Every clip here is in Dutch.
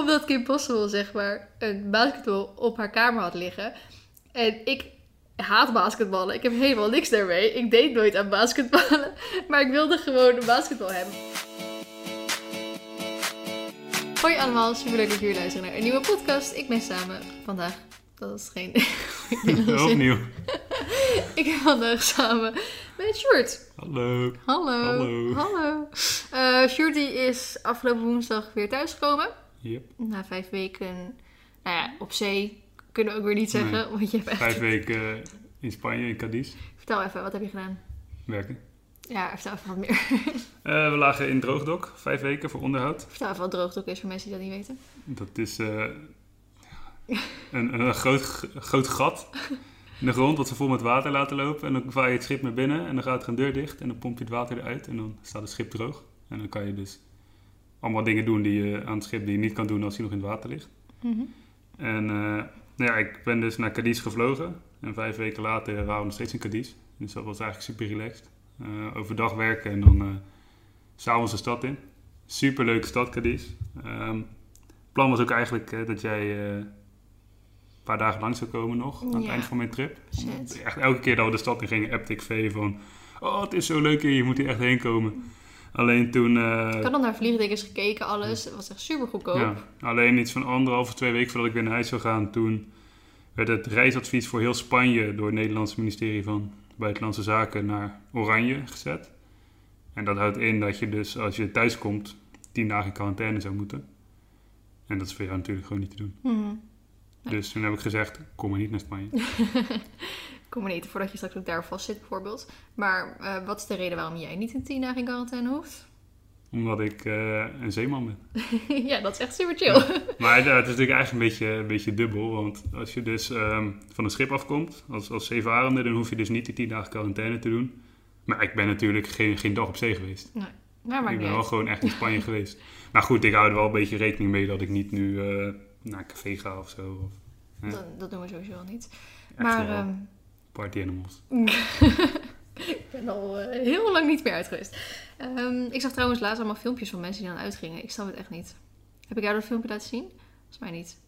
Omdat Kim Possible, zeg maar, een basketbal op haar kamer had liggen. En ik haat basketballen. Ik heb helemaal niks daarmee. Ik deed nooit aan basketballen. Maar ik wilde gewoon een basketbal hebben. Hoi allemaal, superleuk dat jullie luisteren naar een nieuwe podcast. Ik ben samen vandaag. Dat is geen. Opnieuw. Ik ben vandaag samen met Sjoerd. Hallo. Hallo. Hallo. Hallo. Eh die is afgelopen woensdag weer thuisgekomen. Yep. Na vijf weken, nou ja, op zee kunnen we ook weer niet zeggen. Nee. Want je hebt echt... Vijf weken eh, in Spanje, in Cadiz. Vertel even, wat heb je gedaan? Werken. Ja, vertel even wat meer. Eh, we lagen in Droogdok, vijf weken voor onderhoud. vertel even wat droogdok is voor mensen die dat niet weten. Dat is eh, een, een groot, groot gat in de grond wat ze vol met water laten lopen. En dan vaar je het schip naar binnen en dan gaat er een deur dicht en dan pomp je het water eruit en dan staat het schip droog. En dan kan je dus allemaal dingen doen die je aan het schip die je niet kan doen als je nog in het water ligt. Mhm. En eh, nou ja, ik ben dus naar Cadiz gevlogen. En vijf weken later waren we nog steeds in Cadiz. Dus dat was eigenlijk super relaxed. Eh, overdag werken en dan s s'avonds de stad in. Super leuke stad, Cadiz. Ehm, het plan was ook eigenlijk dat jij een paar dagen lang zou komen nog. Aan het Ja. eind van mijn trip. Shit. Echt elke keer dat we de stad in gingen, appte ik van... Oh, het is zo leuk hier, je moet hier echt heen komen. Alleen toen... eh, Ik had al naar vliegtickets gekeken, alles. Het was echt super goedkoop. ja, alleen iets van anderhalf of twee weken voordat ik weer naar huis zou gaan, toen werd het reisadvies voor heel Spanje door het Nederlandse ministerie van Buitenlandse Zaken naar oranje gezet. En dat houdt in dat je dus als je thuis komt, tien dagen in quarantaine zou moeten. En dat is voor jou natuurlijk gewoon niet te doen. Mhm. Dus toen heb ik gezegd, kom maar niet naar Spanje. Kom maar niet voordat je straks ook daar vast zit, bijvoorbeeld. Maar eh, wat is de reden waarom jij niet in tien dagen in quarantaine hoeft? Omdat ik eh, een zeeman ben. ja, dat is echt super chill. Maar eh, het is natuurlijk eigenlijk een beetje, een beetje dubbel. Want als je dus ehm, van een schip afkomt, als, als zeevarende, dan hoef je dus niet die tien dagen quarantaine te doen. Maar ik ben natuurlijk geen, geen dag op zee geweest. Maar maakt ik ben wel uit. gewoon echt in Spanje geweest. Maar goed, ik hou er wel een beetje rekening mee dat ik niet nu eh, naar een café ga of zo. Of. Dat, dat doen we sowieso al niet. echt maar wel ehm, party animals. ik ben al eh, heel lang niet meer uit geweest. Ehm, ik zag trouwens laatst allemaal filmpjes van mensen die dan uitgingen. Ik snap het echt niet. Heb ik jou dat filmpje laten zien? Volgens mij niet.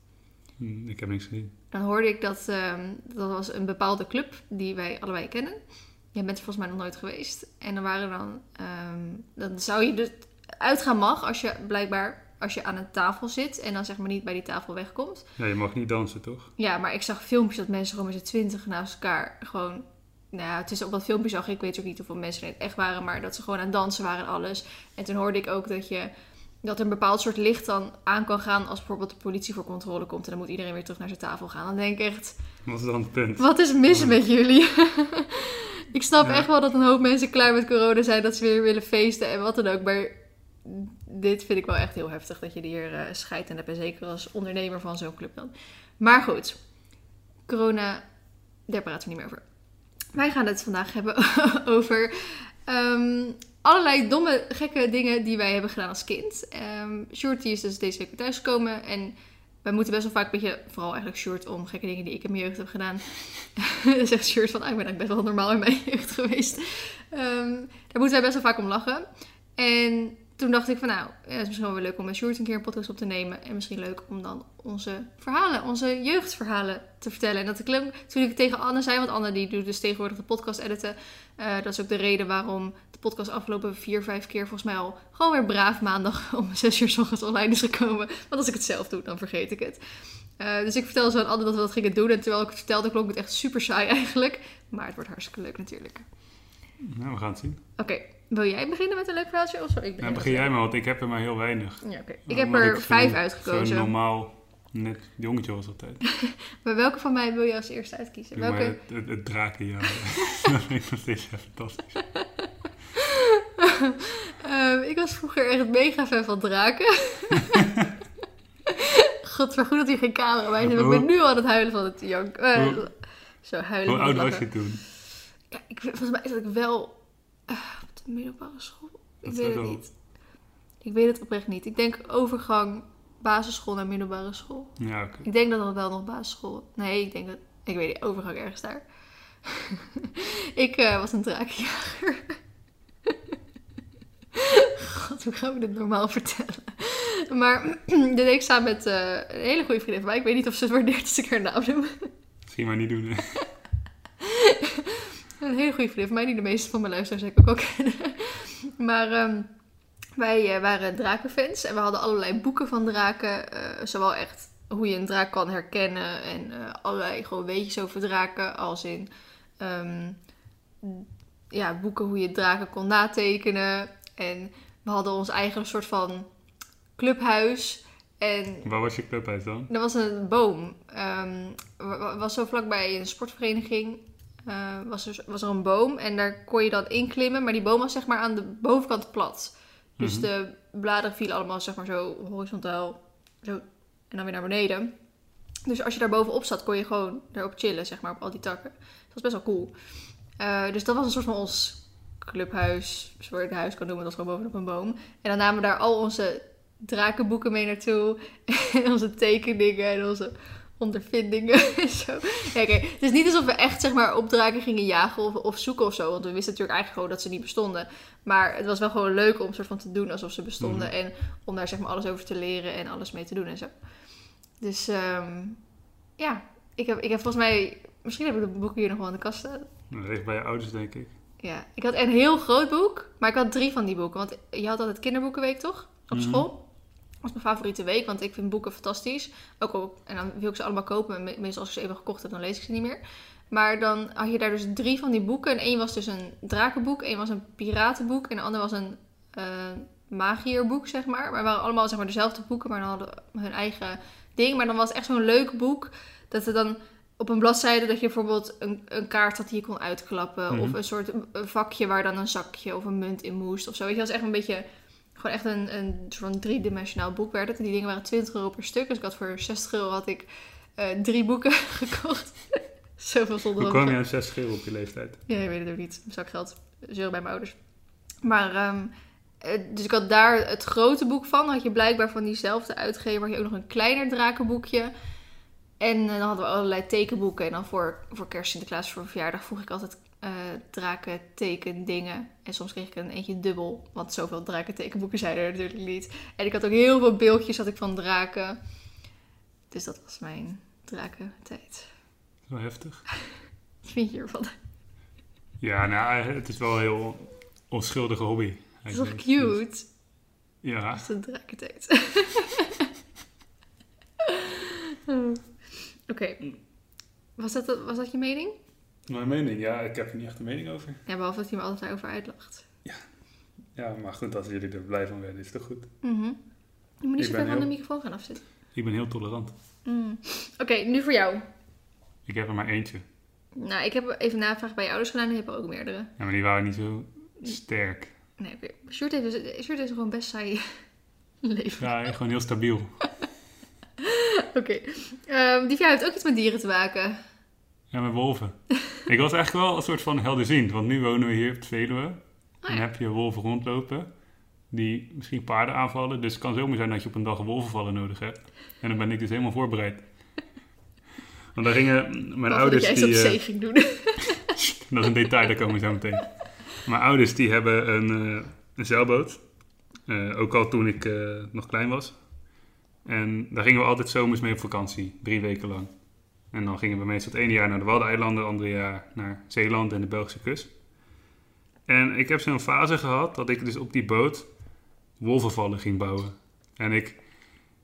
Hm, ik heb niks gezien. Dan hoorde ik dat ehm, dat was een bepaalde club die wij allebei kennen. Jij bent er volgens mij nog nooit geweest. En dan waren dan, ehm, dan zou je dus uitgaan mag als je blijkbaar als je aan een tafel zit en dan zeg maar niet bij die tafel wegkomt. Ja, je mag niet dansen, toch? Ja, maar ik zag filmpjes dat mensen gewoon met z'n twintig naast elkaar gewoon... Nou ja, het is op dat filmpje zag ik, weet ook niet hoeveel mensen het echt waren, maar dat ze gewoon aan het dansen waren en alles. En toen hoorde ik ook dat je dat er een bepaald soort licht dan aan kan gaan als bijvoorbeeld de politie voor controle komt en dan moet iedereen weer terug naar zijn tafel gaan. Dan denk ik echt, Wat is dan het punt? wat is mis met jullie? ik snap Ja. echt wel dat een hoop mensen klaar met corona zijn, dat ze weer willen feesten en wat dan ook. Maar dit vind ik wel echt heel heftig dat je hier eh scheid in hebt. En zeker als ondernemer van zo'n club dan. Maar goed, corona, daar praten we niet meer over. Wij gaan het vandaag hebben over ehm, allerlei domme, gekke dingen die wij hebben gedaan als kind. Ehm Shorty is dus deze week weer thuisgekomen en wij moeten best wel vaak een beetje, vooral eigenlijk short om gekke dingen die ik in mijn jeugd heb gedaan. Zegt Short van, ah, ik ben eigenlijk best wel normaal in mijn jeugd geweest. Ehm, daar moeten wij best wel vaak om lachen. En toen dacht ik van, nou, ja, het is misschien wel weer leuk om met Short een keer een podcast op te nemen. En misschien leuk om dan onze verhalen, onze jeugdverhalen te vertellen. En dat ik toen ik tegen Anne zei, want Anne die doet dus tegenwoordig de podcast editen. Eh, dat is ook de reden waarom de podcast afgelopen vier, vijf keer volgens mij al gewoon weer braaf maandag om zes uur 's ochtends online is gekomen. Want als ik het zelf doe, dan vergeet ik het. Eh, dus ik vertelde zo aan Anne dat we dat gingen doen. En terwijl ik het vertelde, klonk het echt super saai eigenlijk. Maar het wordt hartstikke leuk natuurlijk. Nou, we gaan het zien. Oké, wil jij beginnen met een leuk verhaaltje? Of zal ik beginnen? Nou, begin jij maar, want ik heb er maar heel weinig. Ja, oké. Ik heb er ik vijf uitgekozen. Zo'n normaal, net jongetje was altijd. Maar welke van mij wil je als eerste uitkiezen? Doe Welke? het, het, het drakenjaar. dat vind ik nog steeds echt fantastisch. Ehm, ik was vroeger echt mega fan van draken. God, maar goed dat hier geen camera bij is. Ik ben nu al aan het huilen van het jank. eh, Hoe- zo huilen Hoe oud was je toen? Ja, ik, volgens mij zat ik wel eh, middelbare school. Ik Dat weet het niet. Ik weet het oprecht niet. Ik denk overgang basisschool naar middelbare school. Ja, oké. Ik denk dat dat wel nog basisschool... Nee, ik denk dat... Ik weet niet, overgang ergens daar. ik eh, was een drakenjager. God, hoe gaan we dit normaal vertellen? Maar dit deed ik samen met eh, een hele goede vriendin van mij. Ik weet niet of ze het waardeert als ik haar naam noem. Misschien maar niet doen. Een hele goede vriendin van mij, die de meeste van mijn luisteraars ik ook al kennen. Maar ehm, wij eh, waren drakenfans en we hadden allerlei boeken van draken. eh, zowel echt hoe je een draak kan herkennen en eh, allerlei gewoon weetjes over draken. Als in ehm, ja, boeken hoe je draken kon natekenen. En we hadden ons eigen soort van clubhuis. En Waar was je clubhuis dan? er was een boom. Wa- was zo vlakbij een sportvereniging. Eh, was, er, was er een boom en daar kon je dan inklimmen. Maar die boom was zeg maar aan de bovenkant plat. Dus Mhm. de bladeren vielen allemaal zeg maar zo horizontaal. Zo, en dan weer naar beneden. Dus als je daar bovenop zat, kon je gewoon daarop chillen, zeg maar, op al die takken. Dat was best wel cool. Eh, dus dat was een soort van ons clubhuis. Zoals je het huis kan noemen, dat was gewoon bovenop een boom. En dan namen we daar al onze drakenboeken mee naartoe. En onze tekeningen en onze ondervindingen en zo. Ja. Het is niet alsof we echt zeg maar, op draken gingen jagen of, of zoeken of zo. Want we wisten natuurlijk eigenlijk gewoon dat ze niet bestonden. Maar het was wel gewoon leuk om soort van te doen alsof ze bestonden. Mhm. En om daar zeg maar alles over te leren en alles mee te doen en zo. Dus ehm, ja, ik heb, ik heb volgens mij... Misschien heb ik de boeken hier nog wel in de kast staan. Ligt bij je ouders, denk ik. Ja, ik had een heel groot boek, maar ik had drie van die boeken. Want je had altijd kinderboekenweek, toch? Op Mhm. school. Dat was mijn favoriete week, want ik vind boeken fantastisch. Ook al, en dan wil ik ze allemaal kopen. En me- meestal als ik ze even gekocht heb, dan lees ik ze niet meer. Maar dan had je daar dus drie van die boeken. En één was dus een drakenboek, één was een piratenboek en de ander was een eh magierboek, zeg maar. Maar het waren allemaal zeg maar, dezelfde boeken, maar dan hadden hun eigen ding. Maar dan was het echt zo'n leuk boek, dat er dan op een bladzijde dat je bijvoorbeeld een, een kaart had die je kon uitklappen. Mhm. Of een soort vakje waar dan een zakje of een munt in moest of zo. Weet je, dat was echt een beetje... Gewoon echt een, een soort van driedimensionaal boek werd het. En die dingen waren 20 euro per stuk. Dus ik had voor 60 euro had ik eh, drie boeken gekocht. Zoveel zonder Hoe kwam je aan 60 euro op je leeftijd? ja, ik weet het ook niet. Zakgeld. Zeuren bij mijn ouders. Maar, ehm, eh, dus ik had daar het grote boek van. Had je blijkbaar van diezelfde uitgever had je ook nog een kleiner drakenboekje. En eh, dan hadden we allerlei tekenboeken. En dan voor, voor kerst, Sinterklaas, voor verjaardag vroeg ik altijd eh draken tekendingen. En soms kreeg ik een eentje dubbel. Want zoveel draken tekenboeken zijn er natuurlijk niet. En ik had ook heel veel beeldjes had ik van draken. Dus dat was mijn drakentijd. Zo heftig. Wat vind je hiervan? Ja, nou, het is wel een heel onschuldige hobby. Het is toch. Dus, cute? ja, Dat is een drakentijd. Oké. Was, dat, was dat je mening? Mijn mening. Ja, ik heb er niet echt een mening over. Ja, behalve dat hij me altijd over uitlacht. Ja, maar goed, als jullie er blij van werden, is het toch goed. Mhm. Je moet niet zo ver van de microfoon gaan afzitten. Ik ben heel tolerant. Mm. Oké, nu voor jou. Ik heb er maar eentje. Nou, ik heb even navraag bij je ouders gedaan en je hebt er ook meerdere. Ja, maar die waren niet zo sterk. Nee, oké. Sjoerd heeft, dus, Sjoerd heeft gewoon best saai leven. Ja, gewoon heel stabiel. Oké. Ehm, die heeft ook iets met dieren te maken. Ja, met wolven. ik was eigenlijk wel een soort van helderziend. Want nu wonen we hier op het Veluwe. Oh En ja. heb je wolven rondlopen. Die misschien paarden aanvallen. Dus het kan zomaar zijn dat je op een dag een wolvenvallen nodig hebt. En dan ben ik dus helemaal voorbereid. Want daar gingen mijn Behalve ouders... dat jij die, op zee ging doen. Dat is een detail, daar komen we zo meteen. Mijn ouders die hebben een, eh, een zeilboot. Eh, ook al toen ik eh, nog klein was. En daar gingen we altijd zomers mee op vakantie. Drie weken lang. En dan gingen we meestal het ene jaar naar de Waddeneilanden. Het andere jaar naar Zeeland en de Belgische kust. En ik heb zo'n fase gehad dat ik dus op die boot wolvenvallen ging bouwen. En ik,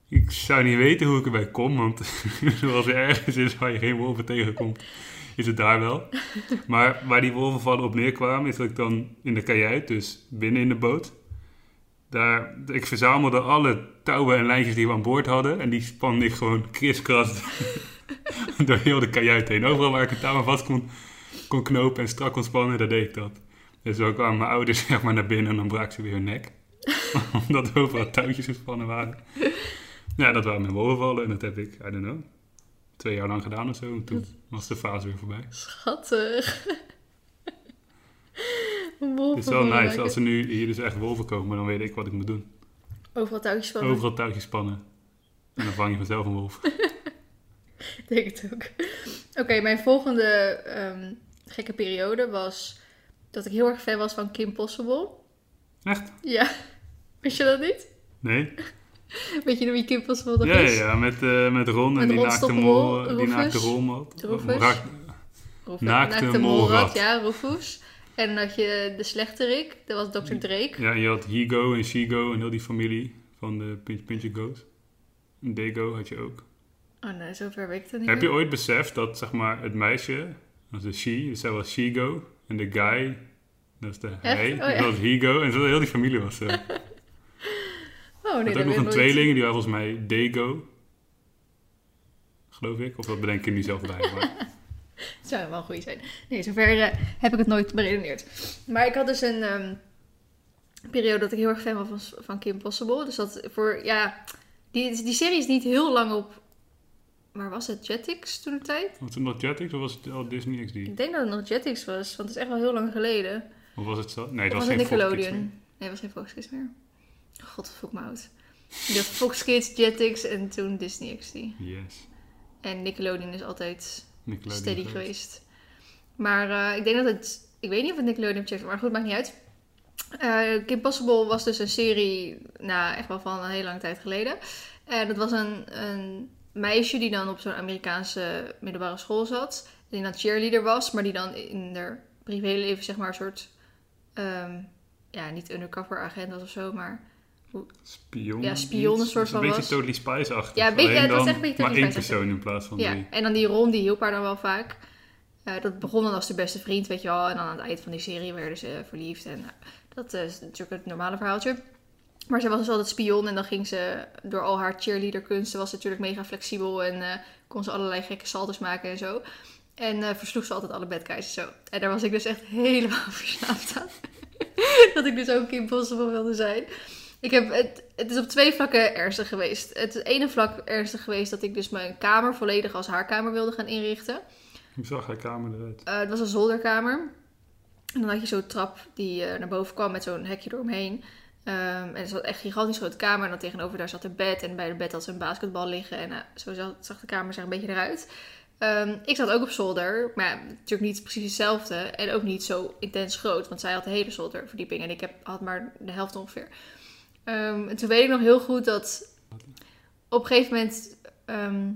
ik zou niet weten hoe ik erbij kom. Want zoals er ergens is waar je geen wolven tegenkomt, is het daar wel. Maar waar die wolvenvallen op neerkwamen, is dat ik dan in de kajuit, dus binnen in de boot. Daar, ik verzamelde alle touwen en lijntjes die we aan boord hadden. En die spande ik gewoon kriskras door heel de kajuit heen. Overal waar ik een touw aan vast kon, kon knopen en strak kon spannen, daar deed ik dat. Dus dan kwamen mijn ouders zeg maar naar binnen en dan braken ze weer hun nek. Omdat er overal touwtjes gespannen waren. Ja, dat waren mijn wolvenvallen en dat heb ik, I don't know, twee jaar lang gedaan of zo. En toen was de fase weer voorbij. Schattig. Het is wel nice als er nu hier dus echt wolven komen, dan weet ik wat ik moet doen. Overal touwtjes van. Overal touwtjes spannen. En dan vang je vanzelf een wolf. Ik denk het ook. Oké, mijn volgende ehm, gekke periode was dat ik heel erg fan was van Kim Possible. Echt? Ja. Wist je dat niet? Nee? Weet je nog wie Kim Possible dat Ja, ja, is? ja, met, eh, met Ron Met en die naakte mol, die naakte rolmat. Rufus. Naakte naakte Ja, Rufus. En dan had je de slechterik, dat was Dr. Drake. Ja, je had Higo en Shigo en heel die familie van de Puntje Puntje Go's. En Dago had je ook. Oh nee, zover weet ik het niet Heb je ooit beseft dat zeg maar, het meisje, dat is de she, dus zij was Shigo. En de guy, dat is de hij, Oh, ja. dat was Higo. En zo, heel die familie was zo. Oh Je nee, had dat ook nog een tweeling, die was volgens mij Dago. Geloof ik. Of dat bedenk ik nu zelf bij. Maar Het zou wel een goede zijn. Nee, zover eh, heb ik het nooit beredeneerd. Maar ik had dus een ehm, periode dat ik heel erg fan was van, van Kim Possible. Dus dat voor, ja, die, die serie is niet heel lang op, waar was het, Jetix toen de tijd? was het nog Jetix of was het al Disney XD? Ik denk dat het nog Jetix was, want het is echt wel heel lang geleden. Of was het zo? Nee, dat was geen Fox Kids Nickelodeon? Nee, het was geen Fox Kids meer. God, dat voel ik me oud. Ik had Fox Kids, Jetix en toen Disney XD. Yes. En Nickelodeon is altijd Nickelodeon steady geweest. Maar eh, ik denk dat het... Ik weet niet of het Nickelodeon heeft, maar goed, maakt niet uit. Eh, Kim Possible was dus een serie, nou, echt wel van een hele lange tijd geleden. En dat was een, een meisje die dan op zo'n Amerikaanse middelbare school zat. Die dan cheerleader was, maar die dan in haar privéleven, zeg maar, een soort... ehm, ja, niet undercover agent was of zo, maar... Spion. Ja, spion een soort van Een was. beetje Totally Spice-achtig. Ja, beetje- Alleen ja, het was dan echt een beetje Maar Totally één Spice persoon in plaats van Ja, drie. en dan die Ron, die hielp haar dan wel vaak. Eh, dat begon dan als de beste vriend, weet je wel. En dan aan het eind van die serie werden ze verliefd. En nou, dat is natuurlijk het normale verhaaltje. Maar ze was dus altijd spion en dan ging ze door al haar cheerleaderkunsten was ze natuurlijk mega flexibel en eh, kon ze allerlei gekke salto's maken en zo. En eh, versloeg ze altijd alle bad guys en zo. En daar was ik dus echt helemaal verslaafd aan. dat ik dus ook Kim Possible wilde zijn. Ik heb, het, het is op twee vlakken ernstig geweest. Het ene vlak ernstig geweest dat ik dus mijn kamer volledig als haar kamer wilde gaan inrichten. Hoe zag haar kamer eruit? Eh, het was een zolderkamer. En dan had je zo'n trap die eh, naar boven kwam met zo'n hekje eromheen. Ehm, en het was echt een gigantisch grote kamer. En dan tegenover daar zat een bed. En bij het bed had ze een basketbal liggen. En eh, zo zag, zag de kamer er een beetje eruit. Ehm, ik zat ook op zolder. Maar ja, natuurlijk niet precies hetzelfde. En ook niet zo intens groot. Want zij had de hele zolderverdieping. En ik heb, had maar de helft ongeveer. Ehm, en toen weet ik nog heel goed dat op een gegeven moment... ehm,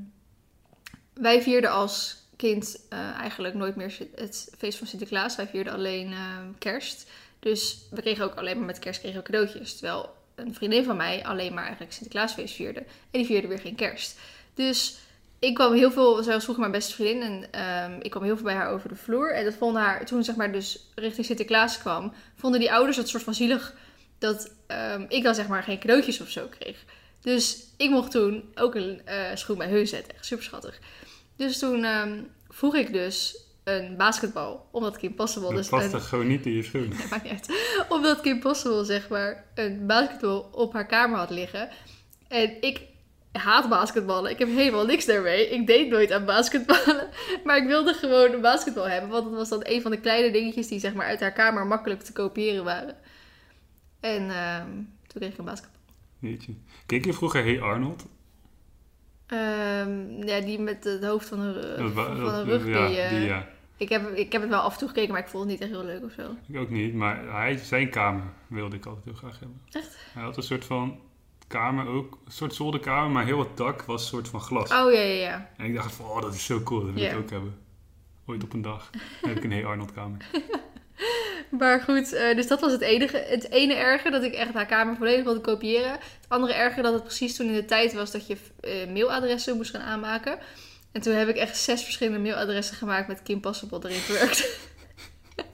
wij vierden als kind eh, eigenlijk nooit meer het feest van Sinterklaas. Wij vierden alleen ehm, kerst. Dus we kregen ook alleen maar met kerst kregen we cadeautjes. Terwijl een vriendin van mij alleen maar eigenlijk Sinterklaasfeest vierde. En die vierde weer geen kerst. Dus ik kwam heel veel, zij was vroeger mijn beste vriendin. En ik kwam heel veel bij haar over de vloer. En dat vonden haar, toen zeg maar dus richting Sinterklaas kwam, vonden die ouders het soort van zielig dat ehm, ik dan zeg maar geen cadeautjes of zo kreeg. Dus ik mocht toen ook een eh, schoen bij hun zetten. Echt super schattig. Dus toen ehm, vroeg ik dus een basketbal. Omdat Kim Possible Dat dus past een... gewoon niet in je schoen? Nee, maakt niet uit. Omdat Kim Possible zeg maar een basketbal op haar kamer had liggen. En ik haat basketballen. Ik heb helemaal niks daarmee. Ik deed nooit aan basketballen. Maar ik wilde gewoon een basketbal hebben. Want het was dan een van de kleine dingetjes die zeg maar uit haar kamer makkelijk te kopiëren waren. En ehm, toen kreeg ik een basketbal. Jeetje. Keek je vroeger Hey Arnold? Ehm, ja, die met het hoofd van een, Dat van wa- van dat- een rug. ja, die, eh, die ja. ik, heb, ik heb het wel af en toe gekeken, maar ik vond het niet echt heel leuk of zo. Ik ook niet, maar hij, zijn kamer wilde ik altijd heel graag hebben. Echt? Hij had een soort van kamer ook, een soort zolderkamer, maar heel het dak was een soort van glas. Oh ja, ja, ja. En ik dacht van, oh, dat is zo cool, dat wil Ja. ik ook hebben. Ooit op een dag heb ik een Hey Arnold kamer. Maar goed, eh, dus dat was het enige. Het ene erge dat ik echt haar kamer volledig wilde kopiëren. Het andere erge dat het precies toen in de tijd was dat je eh, mailadressen moest gaan aanmaken. En toen heb ik echt zes verschillende mailadressen gemaakt met Kim Possible erin verwerkt.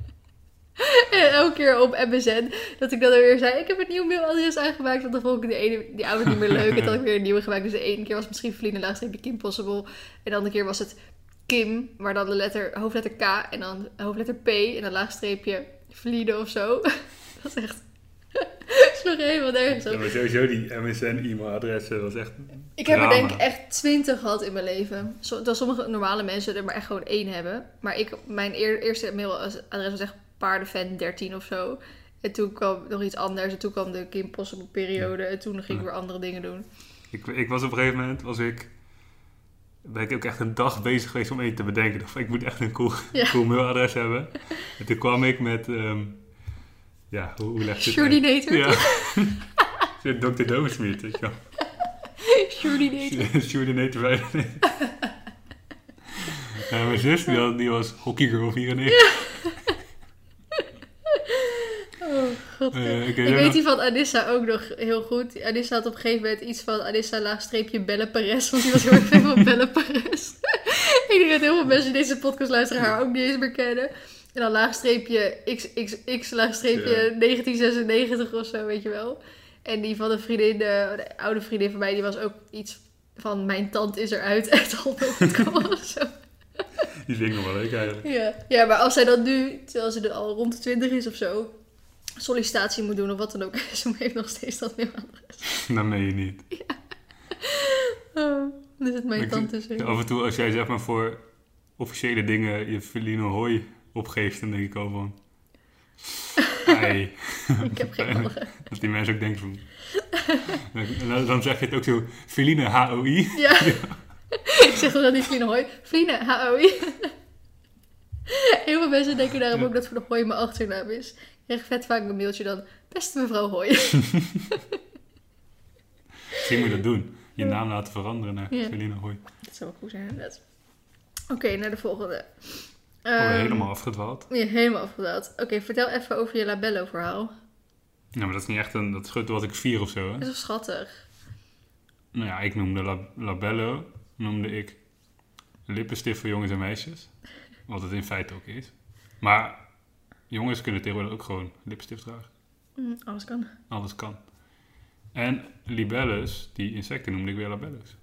en elke keer op MSN dat ik dan weer zei, ik heb een nieuw mailadres aangemaakt. Want dan vond ik de ene, die oude niet meer leuk. En toen had ik weer een nieuwe gemaakt. Dus de ene keer was het misschien Feline laagstreepje Kim Possible. En de andere keer was het Kim, maar dan de letter, hoofdletter K en dan hoofdletter P en dan laagstreepje Vlieden of zo. dat is echt... sloeg helemaal nergens op. Ja, maar sowieso die MSN-e-mailadressen was echt Ik heb er denk ik echt twintig gehad in mijn leven. Zo, dat sommige normale mensen er maar echt gewoon één hebben. Maar ik, mijn eer- eerste mailadres was echt paardenfan13 of zo. En toen kwam nog iets anders. En toen kwam de Kim Possible periode. En toen ging ik weer andere dingen doen. Ik, ik was op een gegeven moment, was ik, ben ik ook echt een dag bezig geweest om één te bedenken. Ik dacht, ik moet echt een cool, Ja. cool mailadres hebben. En toen kwam ik met, ehm, ja, hoe, hoe leg je het uit? Shortinator. Ja. Dr. Doosmeet, weet je wel. Shurdinator. Shurdinator 95. Ja, mijn zus die, had- die was hockeygirl 94. Eh, ik weet nog- die van Anissa ook nog heel goed. Anissa had op een gegeven moment iets van Anissa laagstreepje Belle Perez. Want die was heel erg fan van Belle Perez. ik denk dat heel veel mensen die deze podcast luisteren haar ook niet eens meer kennen. En dan laagstreepje XXX laagstreepje Ja. 1996 of zo, weet je wel. En die van een vriendin, eh, de oude vriendin van mij, die was ook iets van mijn tand is eruit. Echt al of zo. Die vind ik nog wel leuk eigenlijk. Ja. ja, maar als zij dan nu, terwijl ze er al rond de 20 is of zo, sollicitatie moet doen of wat dan ook, ze heeft nog steeds dat mailadres. Dat meen je niet. Oh, dan is het mijn tante zo. Af en toe als jij zeg maar voor officiële dingen je Feline Hoi opgeeft, dan denk ik al van... Ai. Ik heb geen andere. Dat die mensen ook denken van... En dan- dan zeg je het ook zo, Feline HOI. Ja. ik zeg dan niet Vline Hoi. Vline, HOI. Heel veel mensen denken daarom ook dat Vline Hoi mijn achternaam is. Krijg vet vaak een mailtje dan, beste mevrouw Hoi. Misschien moet je dat doen. Je naam laten veranderen naar Ja. Feline Hoi. dat zou wel goed zijn, inderdaad. Oké, naar de volgende. Oh, Ehm, helemaal afgedwaald. Ja, helemaal afgedaald. Oké, vertel even over je labello-verhaal. Ja, maar dat is niet echt een... Dat was ik vier of zo, hè? Dat is wel schattig. Nou ja, ik noemde Lab- Labello, noemde ik lippenstift voor jongens en meisjes. Wat het in feite ook is. Maar jongens kunnen tegenwoordig ook gewoon lippenstift dragen. Mm, alles kan. Alles kan. En libelles, die insecten noemde ik weer labello's.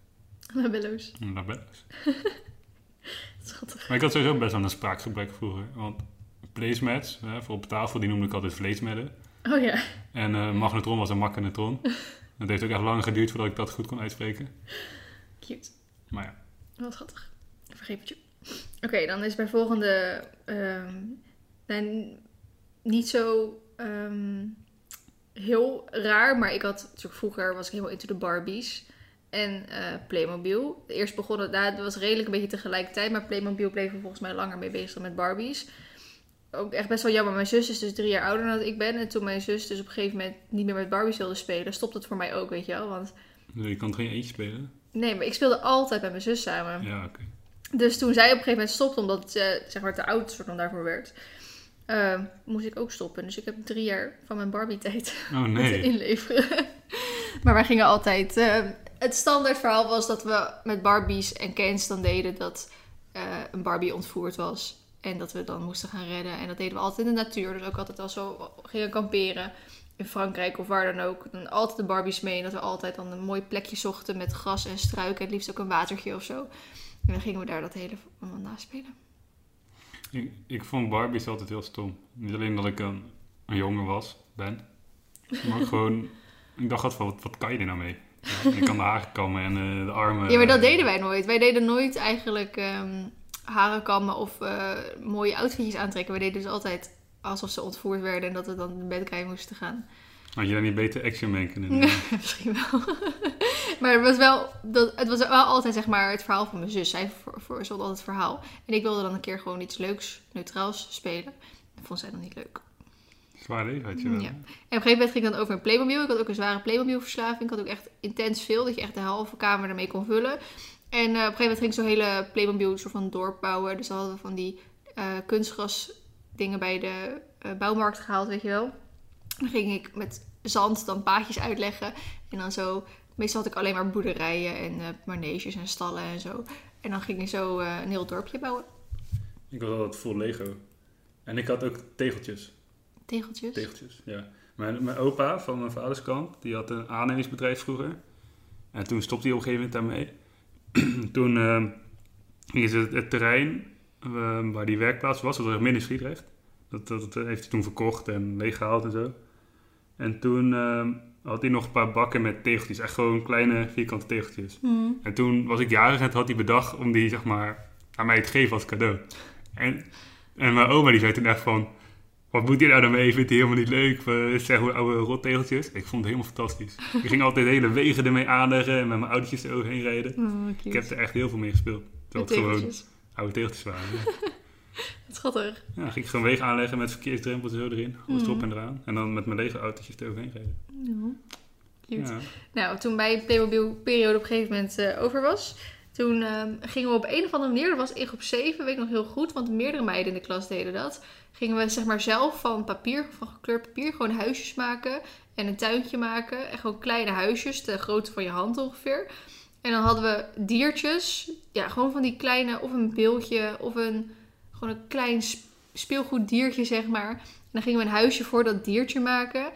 Labello's. Labello's. Schattig. Maar ik had sowieso best wel een spraakgebrek vroeger. Want placemats, hè, voor op tafel, die noemde ik altijd vleesmedden. Oh ja. En eh, magnetron was een magnetron. Het heeft ook echt lang geduurd voordat ik dat goed kon uitspreken. Cute. Maar ja, Wat schattig. Ik vergeef het je. Oké, dan is bij volgende... ehm, nou, niet zo ehm, heel raar, maar ik had natuurlijk vroeger was ik helemaal into de Barbies en eh, Playmobil. Eerst begon het, nou, was redelijk een beetje tegelijkertijd, maar Playmobil bleef er volgens mij langer mee bezig dan met Barbies. Ook echt best wel jammer. Mijn zus is dus drie jaar ouder dan dat ik ben. En toen mijn zus dus op een gegeven moment niet meer met Barbies wilde spelen, stopte het voor mij ook, weet je wel. Want je kan geen eentje spelen? nee, maar ik speelde altijd met mijn zus samen. Ja, oké. Dus toen zij op een gegeven moment stopte, omdat ze zeg maar te oud soort van daarvoor werd, eh, moest ik ook stoppen. Dus ik heb drie jaar van mijn Barbie-tijd Oh moeten nee. inleveren. maar wij gingen altijd. eh, het standaard verhaal was dat we met Barbies en Kens dan deden dat eh, een Barbie ontvoerd was. En dat we dan moesten gaan redden. En dat deden we altijd in de natuur. Dus ook altijd als we gingen kamperen in Frankrijk of waar dan ook. Dan altijd de Barbies mee. En dat we altijd dan een mooi plekje zochten met gras en struiken. En het liefst ook een watertje of zo. En dan gingen we daar dat hele allemaal naspelen. Ik, ik vond Barbies altijd heel stom. Niet alleen dat ik een, een jongen was, ben. Maar gewoon, ik dacht altijd van, wat, wat kan je er nou mee? Ja, je kan de haren kammen en eh, de armen. Ja, maar dat eh, deden wij nooit. Wij deden nooit eigenlijk haren kammen of eh, mooie outfitjes aantrekken. Wij deden dus altijd alsof ze ontvoerd werden en dat we dan in bed moesten gaan. Had je daar niet beter Action Man kunnen doen? Misschien wel. maar het was wel, dat, het was wel altijd zeg maar het verhaal van mijn zus. Zij voor, altijd het verhaal. En ik wilde dan een keer gewoon iets leuks, neutraals spelen. Dat vond zij dan niet leuk. Zwaar leven had je wel. Ja. En op een gegeven moment ging ik dan over een Playmobil. Ik had ook een zware Playmobil-verslaving. Ik had ook echt intens veel, dat je echt de halve kamer ermee kon vullen. En eh, op een gegeven moment ging ik zo'n hele Playmobil soort van dorp bouwen. Dus dan hadden we van die eh kunstgras dingen bij de eh, bouwmarkt gehaald, weet je wel. Dan ging ik met zand dan paadjes uitleggen. En dan zo, meestal had ik alleen maar boerderijen en eh maneges en stallen en zo. En dan ging ik zo eh, een heel dorpje bouwen. Ik was altijd vol Lego. En ik had ook tegeltjes. Tegeltjes. Tegeltjes, ja. Mijn, mijn opa van mijn vaders kant, die had een aannemingsbedrijf vroeger. En toen stopte hij op een gegeven moment daarmee. toen gingen ze het, het terrein eh, waar die werkplaats was, dat er midden in Sliedrecht. Dat, dat, dat heeft hij toen verkocht en leeggehaald en zo. En toen eh, had hij nog een paar bakken met tegeltjes. Echt gewoon kleine vierkante tegeltjes. Hmm. En toen was ik jarig en toen had hij bedacht om die, zeg maar, aan mij te geven als cadeau. En, en mijn oma die zei toen echt van, wat moet hij nou daarmee? Vindt hij helemaal niet leuk? Zeg hoe oude rottegeltjes. Ik vond het helemaal fantastisch. Ik ging altijd hele wegen ermee aanleggen en met mijn autootjes eroverheen rijden. Oh. Ik heb er echt heel veel mee gespeeld. Terwijl het gewoon oude tegeltjes waren. Schattig. Ja, dan ging ik gewoon wegen aanleggen met verkeersdrempels en zo erin. Alles Mhm. erop en eraan. En dan met mijn lege autootjes eroverheen rijden. Ja. Cute. Ja. Nou, toen mijn Playmobil-periode op een gegeven moment eh, over was, toen ehm, gingen we op een of andere manier, dat was in groep 7, weet ik nog heel goed, want meerdere meiden in de klas deden dat. Gingen we zeg maar zelf van papier, van gekleurd papier, gewoon huisjes maken en een tuintje maken. En gewoon kleine huisjes, de grootte van je hand ongeveer. En dan hadden we diertjes, ja, gewoon van die kleine, of een beeldje, of een, gewoon een klein sp- speelgoeddiertje, zeg maar. En dan gingen we een huisje voor dat diertje maken.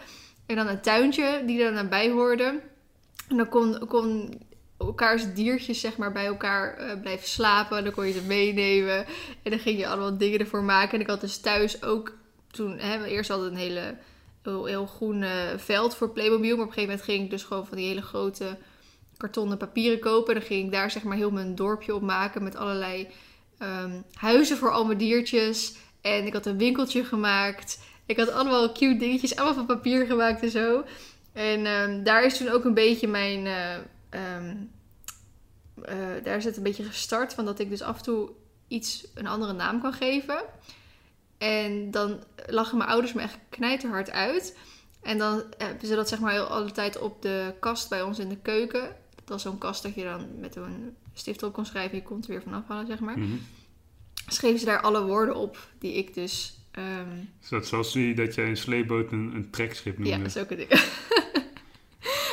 En dan een tuintje die er dan bij hoorde. En dan kon, kon elkaars diertjes zeg maar bij elkaar eh, blijven slapen. Dan kon je ze meenemen. En dan ging je allemaal dingen ervoor maken. En ik had dus thuis ook toen... Hè, eerst hadden een hele, heel, heel groen eh, veld voor Playmobil. Maar op een gegeven moment ging ik dus gewoon van die hele grote kartonnen papieren kopen. En dan ging ik daar zeg maar heel mijn dorpje op maken. Met allerlei ehm, huizen voor al mijn diertjes. En ik had een winkeltje gemaakt. Ik had allemaal cute dingetjes, allemaal van papier gemaakt en zo. En ehm, daar is toen ook een beetje mijn. eh, ehm, eh, daar is het een beetje gestart van dat ik dus af en toe iets een andere naam kan geven. En dan lachen mijn ouders me echt knijterhard uit. En dan hebben ze dat zeg maar heel alle tijd op de kast bij ons in de keuken. Dat was zo'n kast dat je dan met een stift op kon schrijven. Je kon het er weer vanaf halen, zeg maar. Mhm. Schreven ze daar alle woorden op die ik dus... Is dat zoals die, dat jij een sleepboot een, een trekschip noemde? Ja, zulke dingen.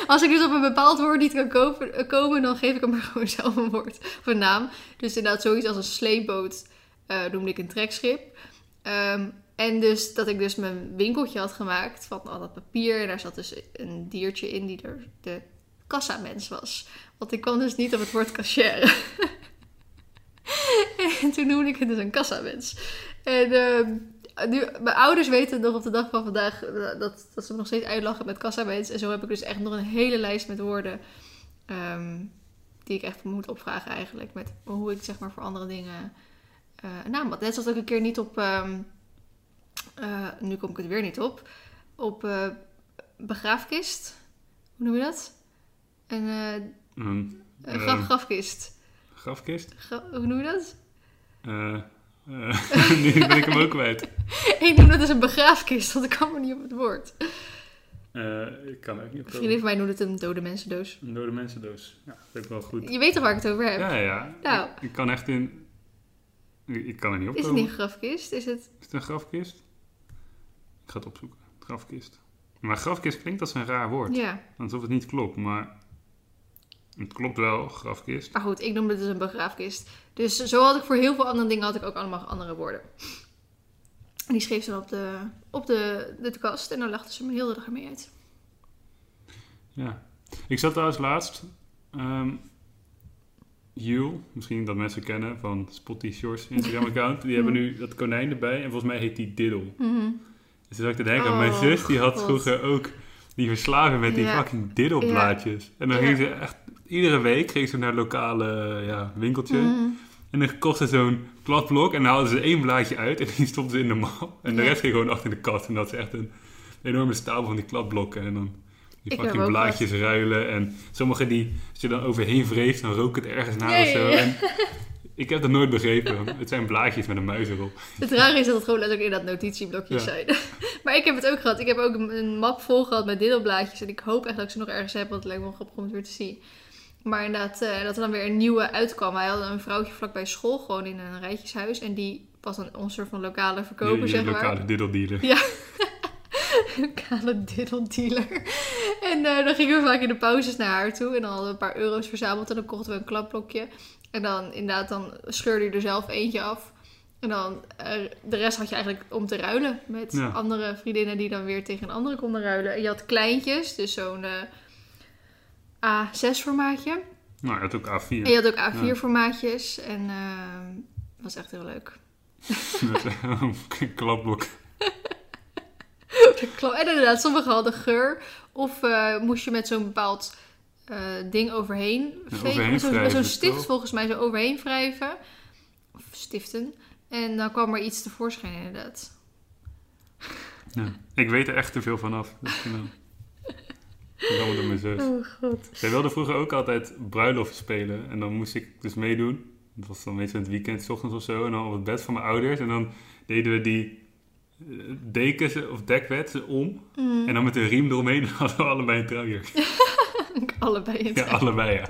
Als ik dus op een bepaald woord niet kan kopen- eh, komen, dan geef ik hem maar gewoon zelf een woord of een naam. Dus inderdaad, zoiets als een sleepboot eh, noemde ik een trekschip. Ehm, en dus dat ik dus mijn winkeltje had gemaakt van al dat papier. En daar zat dus een diertje in die er de kassamens was. Want ik kwam dus niet op het woord cashier. en toen noemde ik het dus een kassamens. En ehm, nu, mijn ouders weten nog op de dag van vandaag eh, dat, dat ze me nog steeds uitlachen met kassamens. En zo heb ik dus echt nog een hele lijst met woorden ehm, die ik echt moet opvragen eigenlijk. Met hoe ik zeg maar voor andere dingen een naam. Net zoals ik een keer niet op, ehm, eh, nu kom ik het weer niet op, op begraafkist. Hoe noem je dat? Een, eh, Een een graf, Ehm. grafkist. grafkist? Gra- hoe noem je dat? Eh, eh, nu ben ik hem ook kwijt. ik noem dat dus een begraafkist, want ik kan me niet op het woord. Eh, ik kan ook niet op vriendin van mij noemde het een dode mensendoos. Een dode mensendoos. Ja, dat is wel goed. Je weet toch waar ik het over heb? Ja, ja. Nou. Ik, ik kan echt in... Ik, kan er niet Is opkomen. het niet een grafkist? Is het... Is het een grafkist? Ik ga het opzoeken. Grafkist. Maar grafkist klinkt als een raar woord. Ja. Alsof het niet klopt, maar... Het klopt wel, grafkist. Maar goed, ik noemde het dus een begraafkist. Dus zo had ik voor heel veel andere dingen had ik ook allemaal andere woorden. En die schreef ze dan op de, op de, de kast en dan lachten ze me heel de dag ermee uit. Ja. Ik zat trouwens laatst... ehm Jul, misschien dat mensen kennen van Spotty Shores Instagram-account. Die hebben nu dat konijn erbij en volgens mij heet die Diddle. Mhm. Dus toen zat ik te denken, Oh, mijn zus die had God. vroeger ook die verslaving met die Ja. fucking Diddle-blaadjes. En dan Ja. ging ze echt, iedere week ging ze naar het lokale ja, winkeltje. Mhm. En dan kocht ze zo'n kladblok en dan haalden ze één blaadje uit en die stopten ze in de map. En de Ja. rest ging gewoon achter de kast. En dat is echt een enorme stapel van die kladblokken. En dan die Ik fucking blaadjes ruilen. En sommige die, als je dan overheen wreef, dan rook het ergens naar Ja, of zo. En ik heb dat nooit begrepen. Het zijn blaadjes met een muis erop. Het rare is dat het gewoon letterlijk in dat notitieblokjes Ja. zijn. maar ik heb het ook gehad. Ik heb ook een, een map vol gehad met diddelblaadjes. En ik hoop echt dat ik ze nog ergens heb, want het lijkt me wel grappig om het weer te zien. Maar inderdaad, eh, dat er dan weer een nieuwe uitkwam. Wij hadden een vrouwtje vlakbij school, gewoon in een rijtjeshuis. En die was onze soort van lokale verkoper, Die- zeg die maar. lokale Diddle-dealer. lokale diddeldealer. En eh, dan gingen we vaak in de pauzes naar haar toe. En dan hadden we een paar euro's verzameld. En dan kochten we een klapblokje. En dan inderdaad, dan scheurde je er zelf eentje af. En dan eh, de rest had je eigenlijk om te ruilen. Met Ja. andere vriendinnen die dan weer tegen een andere konden ruilen. En je had kleintjes, dus zo'n A6 formaatje. Nou, je had ook A4. En je had ook A4 Ja. formaatjes. En eh, dat was echt heel leuk. Klapblok. En inderdaad, sommige hadden geur. Of eh, moest je met zo'n bepaald eh, ding overheen vegen. overheen met zo'n stift volgens mij zo overheen wrijven. Of stiften. En dan kwam er iets tevoorschijn inderdaad. Ja. Ik weet er echt te veel vanaf. Dat allemaal door mijn zus. Oh god. Zij wilde vroeger ook altijd bruiloft spelen. En dan moest ik dus meedoen. Dat was dan meestal in het weekend, 's ochtends of zo. En dan op het bed van mijn ouders. En dan deden we die eh, dekens of dekbeds om. Mm. En dan met een riem eromheen hadden we allebei een trouwjurk. allebei in Ja, trein. allebei, ja.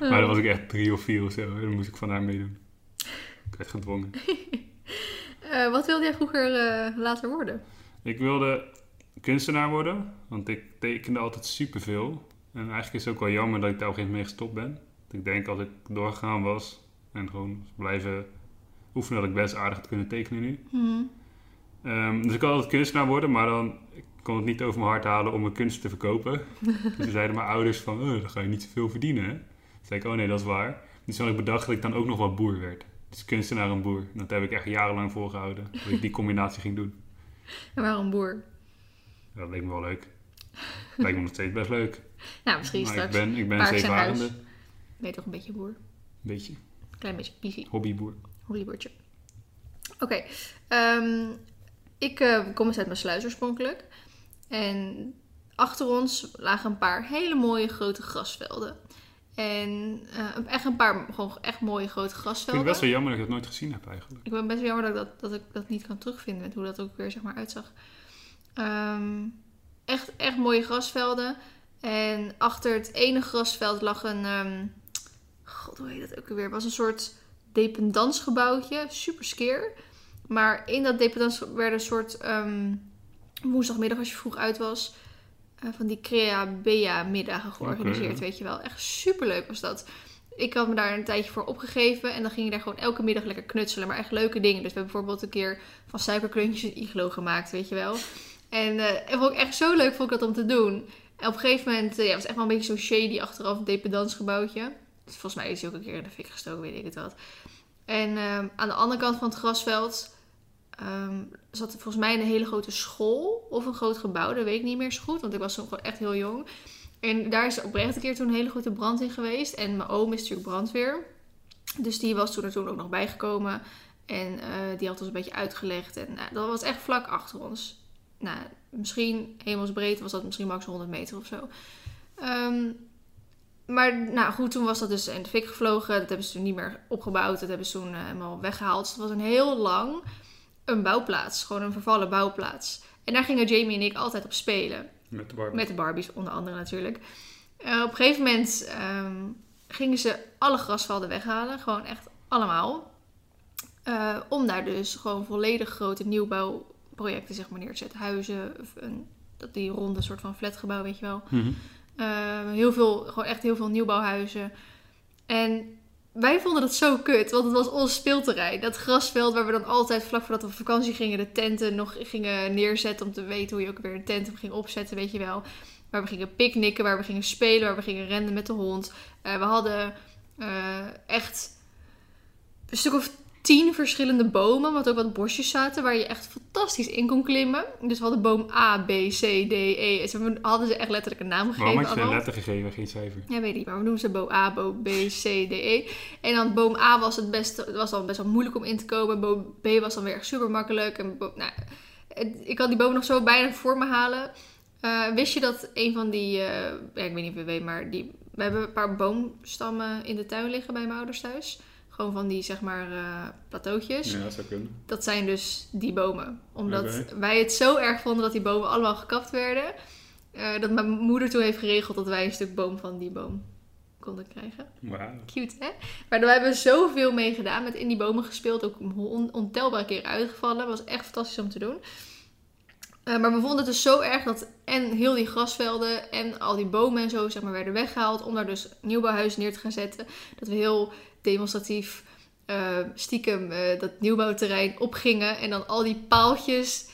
Maar dan was ik echt drie of vier of zo. En dan moest ik van haar meedoen. Ik werd gedwongen. Eh, wat wilde jij vroeger eh, later worden? Ik wilde kunstenaar worden, want ik tekende altijd superveel. En eigenlijk is het ook wel jammer dat ik daar op een gegeven moment mee gestopt ben. Want ik denk als ik doorgegaan was en gewoon blijven oefenen, dat ik best aardig had kunnen tekenen nu. Mhm. Ehm, dus ik wilde altijd kunstenaar worden, maar dan ik kon het niet over mijn hart halen om mijn kunst te verkopen. dus toen zeiden mijn ouders van, oh, dan ga je niet zoveel verdienen. Toen zei ik, oh nee, dat is waar. Dus toen had ik bedacht dat ik dan ook nog wel boer werd. Dus kunstenaar en boer. Dat heb ik echt jarenlang volgehouden. Dat ik die combinatie ging doen. En waarom boer? Dat leek me wel leuk. Lijkt me nog steeds best leuk. Nou, misschien Maar ik straks. ben, ik ben paard en zeevarende. Ben je toch een beetje boer? Beetje. Klein beetje busy. Hobbyboer. Hollywoodje. Oké. ehm, ik eh, kom dus uit mijn sluis oorspronkelijk. En achter ons lagen een paar hele mooie grote grasvelden. En eh, echt een paar gewoon echt mooie grote Ik vind grasvelden. het best wel jammer dat ik dat nooit gezien heb eigenlijk. Ik ben best wel jammer dat, ik dat, dat ik dat niet kan terugvinden met hoe dat ook weer zeg maar uitzag. Ehm, echt, echt mooie grasvelden. En achter het ene grasveld lag een. ehm, God, hoe heet dat ook weer? Was een soort dependansgebouwtje. Super skeer. Maar in dat dependans werden een soort. ehm, woensdagmiddag als je vroeg uit was. eh, van die Crea Bea middagen georganiseerd, weet je wel. Echt super leuk was dat. Ik had me daar een tijdje voor opgegeven en dan ging je daar gewoon elke middag lekker knutselen. Maar echt leuke dingen. Dus we hebben bijvoorbeeld een keer van suikerklontjes een iglo gemaakt, weet je wel. En eh, en vond ik echt zo leuk vond ik dat om te doen. En op een gegeven moment, eh, ja, het was echt wel een beetje zo shady achteraf, dependansgebouwtje. Dus volgens mij is hij ook een keer in de fik gestoken, weet ik het wat. En ehm, aan de andere kant van het grasveld ehm, zat volgens mij een hele grote school of een groot gebouw. Dat weet ik niet meer zo goed, want ik was toen gewoon echt heel jong. En daar is oprecht een keer toen een hele grote brand in geweest. En mijn oom is natuurlijk brandweer. Dus die was toen er toen ook nog bijgekomen. En eh, die had ons een beetje uitgelegd. En dat was echt vlak achter ons. Nou, misschien hemelsbreed was dat misschien max 100 meter of zo. Ehm, maar nou goed, toen was dat dus in de fik gevlogen. Dat hebben ze toen niet meer opgebouwd. Dat hebben ze toen eh, helemaal weggehaald. Dus het was een heel lang een bouwplaats. Gewoon een vervallen bouwplaats. En daar gingen Jamie en ik altijd op spelen. Met de Barbie. Met de Barbies, onder andere natuurlijk. Eh, op een gegeven moment ehm, gingen ze alle grasvelden weghalen. Gewoon echt allemaal. Eh, om daar dus gewoon volledig grote nieuwbouwprojecten zeg maar, neer te zetten. Huizen, of een, dat die ronde soort van flatgebouw, weet je wel. Eh, heel veel, gewoon echt heel veel nieuwbouwhuizen. En wij vonden dat zo kut, want het was ons speelterrein. Dat grasveld waar we dan altijd vlak voordat we op vakantie gingen, de tenten nog gingen neerzetten om te weten hoe je ook weer een tent ging opzetten, weet je wel. Waar we gingen picknicken, waar we gingen spelen, waar we gingen rennen met de hond. Eh, we hadden eh, echt een stuk of tien verschillende bomen, wat ook wat bosjes zaten, waar je echt fantastisch in kon klimmen. Dus we hadden boom A, B, C, D, E. Ze hadden ze echt letterlijk een naam gegeven. Waarom had je een letter gegeven, geen cijfer? Ja, weet ik, maar we noemen ze boom A, boom B, C, D, E. En dan boom A was het best, het was dan best wel moeilijk om in te komen. Boom B was dan weer echt super makkelijk. En boom- nou, ik kan die boom nog zo bijna voor me halen. Eh, wist je dat een van die, eh, ja, ik weet niet of je weet, maar die, we hebben een paar boomstammen in de tuin liggen bij mijn ouders thuis. Gewoon van die, zeg maar, plateautjes. Ja, dat zou kunnen. Dat zijn dus die bomen. Omdat wij het zo erg vonden dat die bomen allemaal gekapt werden. eh, dat mijn moeder toen heeft geregeld dat wij een stuk boom van die boom konden krijgen. Wauw. Cute, hè? Maar we hebben zoveel mee gedaan. Met in die bomen gespeeld. Ook on- ontelbare keer uitgevallen. was echt fantastisch om te doen. Eh, maar we vonden het dus zo erg dat en heel die grasvelden en al die bomen en zo zeg maar, werden weggehaald. Om daar dus nieuwbouwhuizen neer te gaan zetten. Dat we heel demonstratief eh, stiekem eh, dat nieuwbouwterrein opgingen. En dan al die paaltjes.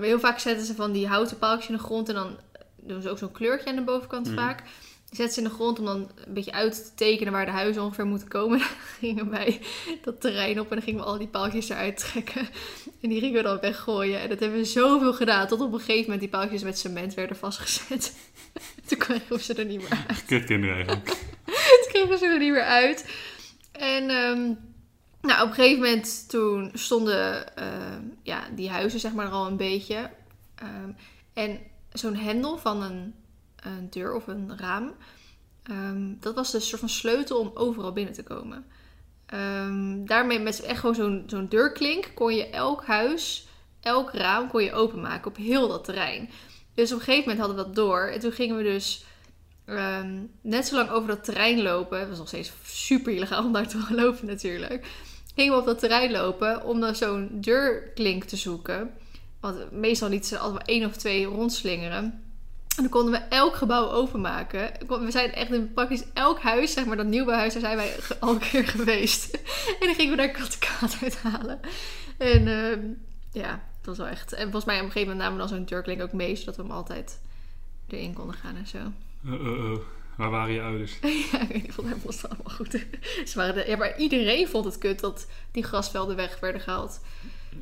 heel vaak zetten ze van die houten paaltjes in de grond. En dan doen ze ook zo'n kleurtje aan de bovenkant Mhm. vaak. Zetten ze in de grond om dan een beetje uit te tekenen waar de huizen ongeveer moeten komen. Dan gingen wij dat terrein op en dan gingen we al die paaltjes eruit trekken. En die gingen we dan weggooien. En dat hebben we zoveel gedaan. Tot op een gegeven moment die paaltjes met cement werden vastgezet. Toen kregen we ze er niet meer uit. Kutkinderen eigenlijk. Toen kregen ze er niet meer uit. En ehm, nou, op een gegeven moment toen stonden ehm, ja, die huizen zeg maar er al een beetje. Ehm, en zo'n hendel van een, een deur of een raam. ehm, dat was dus een soort van sleutel om overal binnen te komen. Ehm, daarmee met echt gewoon zo'n deurklink kon je elk huis, elk raam kon je openmaken op heel dat terrein. Dus op een gegeven moment hadden we dat door. En toen gingen we dus ehm, net zo lang over dat terrein lopen. Het was nog steeds super illegaal om daar te lopen natuurlijk. Gingen we op dat terrein lopen om dan zo'n deurklink te zoeken. Want meestal lieten ze altijd maar één of twee rondslingeren. En dan konden we elk gebouw openmaken. We zijn echt in praktisch elk huis, zeg maar dat nieuwbouwhuis, daar zijn wij al een keer geweest. En dan gingen we daar kattenkaat uithalen. En ehm, ja, dat was wel echt... En volgens mij op een gegeven moment namen we dan zo'n deurklink ook mee, zodat we hem altijd erin konden gaan en zo. Oh, oh. Waar waren je ouders? Ja, ik weet niet, volgens mij was het allemaal goed. Ze waren de, ja, maar iedereen vond het kut dat die grasvelden weg werden gehaald.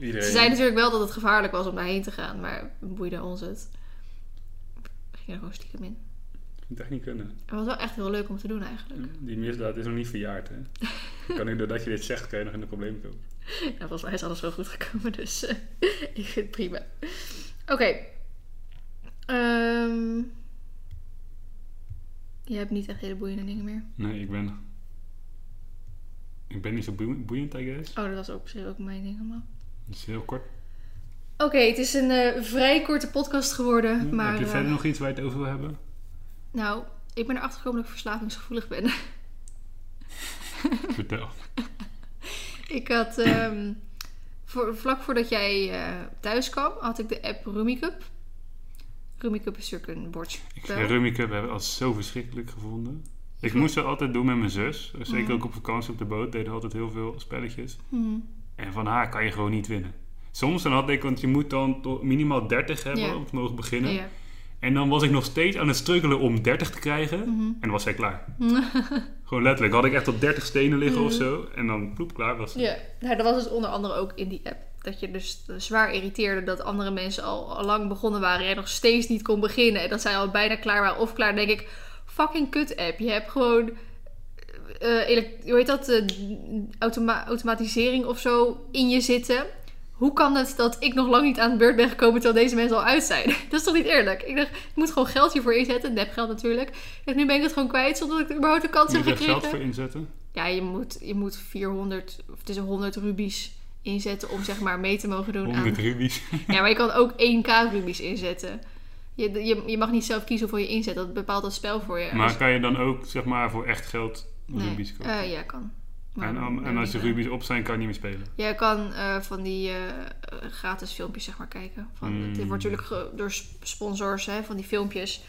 Iedereen. Ze zeiden natuurlijk wel dat het gevaarlijk was om daarheen te gaan, maar boeide ons het. We gingen er gewoon stiekem in. Ik vind het echt niet kunnen. Het was wel echt heel leuk om te doen eigenlijk. Die misdaad is nog niet verjaard, hè? kan ik doordat je dit zegt, kan je nog in de problemen komen. Ja, volgens mij is alles wel goed gekomen, dus eh, ik vind het prima. Oké. Ehm, je hebt niet echt hele boeiende dingen meer. Nee, ik ben... Ik ben niet zo boe- boeiend, I guess. Oh, dat was ook op zich ook mijn ding allemaal. Dat is heel kort. Oké, het is een eh, vrij korte podcast geworden, maar... Heb je eh, verder nog iets waar je het over wil hebben? Nou, ik ben erachter gekomen dat ik verslavingsgevoelig ben. Vertel. ik had, ehm, voor, vlak voordat jij eh, thuis kwam, had ik de app Rummikub. Rummikub is natuurlijk een Ik bordspel. vind Rummy Cup hebben als zo verschrikkelijk gevonden. Ik moest het altijd doen met mijn zus. Zeker Mhm. ook op vakantie op de boot. Deden altijd heel veel spelletjes. Mhm. En van haar kan je gewoon niet winnen. Soms dan had ik, want je moet dan tot minimaal 30 hebben Ja. om te mogen beginnen. Ja. En dan was ik nog steeds aan het struggelen om 30 te krijgen. Mhm. En dan was zij klaar. Gewoon letterlijk. Had ik echt tot 30 stenen liggen of Mhm. zo. En dan ploep, klaar was het. Ja, nou, dat was dus onder andere ook in die app. Dat je dus zwaar irriteerde dat andere mensen al, al lang begonnen waren en nog steeds niet kon beginnen. En dat zij al bijna klaar waren of klaar. Dan denk ik, fucking kut app. Je hebt gewoon, elek- hoe heet dat, eh, automa- automatisering of zo in je zitten. Hoe kan het dat ik nog lang niet aan de beurt ben gekomen terwijl deze mensen al uit zijn? Dat is toch niet eerlijk? Ik dacht, ik moet gewoon geld hiervoor inzetten. Nepgeld natuurlijk. En nu ben ik het gewoon kwijt zonder dat ik überhaupt de kans Moet heb je er geld gekregen. voor inzetten? Ja, je moet, je moet 400, of het is 100 rubies inzetten om zeg maar mee te mogen doen 100 aan... rubies. Ja, maar je kan ook 1k rubies inzetten. Je, je, je mag niet zelf kiezen hoeveel je inzet. Dat bepaalt dat spel voor je. Maar Als- kan je dan ook, zeg maar, voor echt geld nee. rubies kopen? Eh, ja, kan. En, dan- en, als eh. rubies op zijn, kan je niet meer spelen. Je kan eh, van die eh, eh, gratis filmpjes zeg maar kijken. Van, Mm. Het wordt natuurlijk door sp- sponsors hè, van die filmpjes.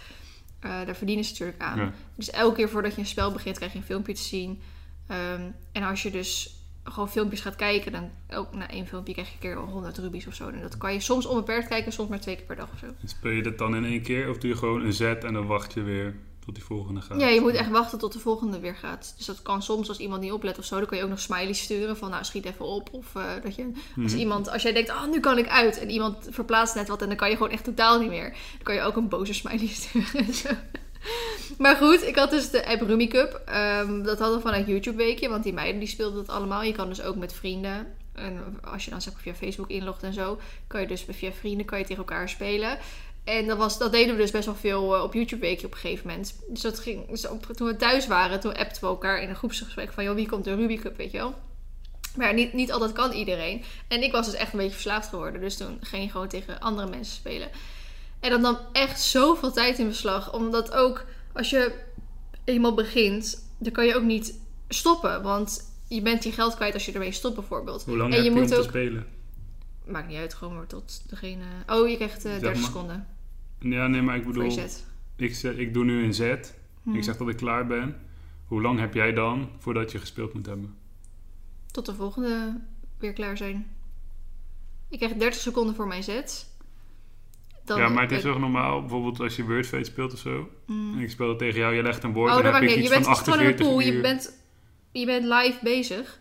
daar verdienen ze natuurlijk aan. Ja. Dus elke keer voordat je een spel begint, krijg je een filmpje te zien. Ehm, en als je dus gewoon filmpjes gaat kijken, dan ook na één filmpje krijg je een keer 100 rubies of zo. En dat kan je soms onbeperkt kijken, soms maar twee keer per dag of zo. En speel je dat dan in één keer of doe je gewoon een zet en dan wacht je weer tot die volgende gaat? Ja, je moet echt wachten tot de volgende weer gaat. Dus dat kan soms als iemand niet oplet of zo. Dan kan je ook nog smileys sturen van nou schiet even op. Of eh, dat je als Mhm. iemand, als jij denkt, oh nu kan ik uit. En iemand verplaatst net wat en dan kan je gewoon echt totaal niet meer. Dan kan je ook een boze smiley sturen. en zo. Maar goed, ik had dus de app Rummy Cup. Ehm, dat hadden we vanuit YouTube weekje, want die meiden die speelden dat allemaal. Je kan dus ook met vrienden. En als je dan zeg maar via Facebook inlogt en zo, kan je dus via vrienden kan je tegen elkaar spelen. En dat, was, dat deden we dus best wel veel eh, op YouTube weekje op een gegeven moment. Dus dat ging, dus op- toen we thuis waren, toen appten we elkaar in een groepsgesprek van... joh, wie komt de Ruby Cup, weet je wel? Maar niet, niet altijd kan iedereen. En ik was dus echt een beetje verslaafd geworden. Dus toen ging je gewoon tegen andere mensen spelen. En dat nam echt zoveel tijd in beslag. Omdat ook als je eenmaal begint, dan kan je ook niet stoppen. Want je bent je geld kwijt als je ermee stopt bijvoorbeeld. Hoe lang En heb je je, om moet te ook- spelen? Maakt niet uit, gewoon maar tot degene... Oh, je krijgt eh, Zeg 30 maar. seconden Ja, nee, maar ik bedoel, ik, zeg, ik doe nu een zet. Ik zeg dat ik klaar ben. Hoe lang heb jij dan voordat je gespeeld moet hebben? Tot de volgende weer klaar zijn. Ik krijg 30 seconden voor mijn set. Dan ja, maar het is toch normaal, bijvoorbeeld als je Wordfate speelt of zo. Mm. En ik speel het tegen jou, je legt een woord. Oh, dan dat heb ik niet. iets Je bent van gewoon in 48 pool. uur. Je bent, je bent live bezig.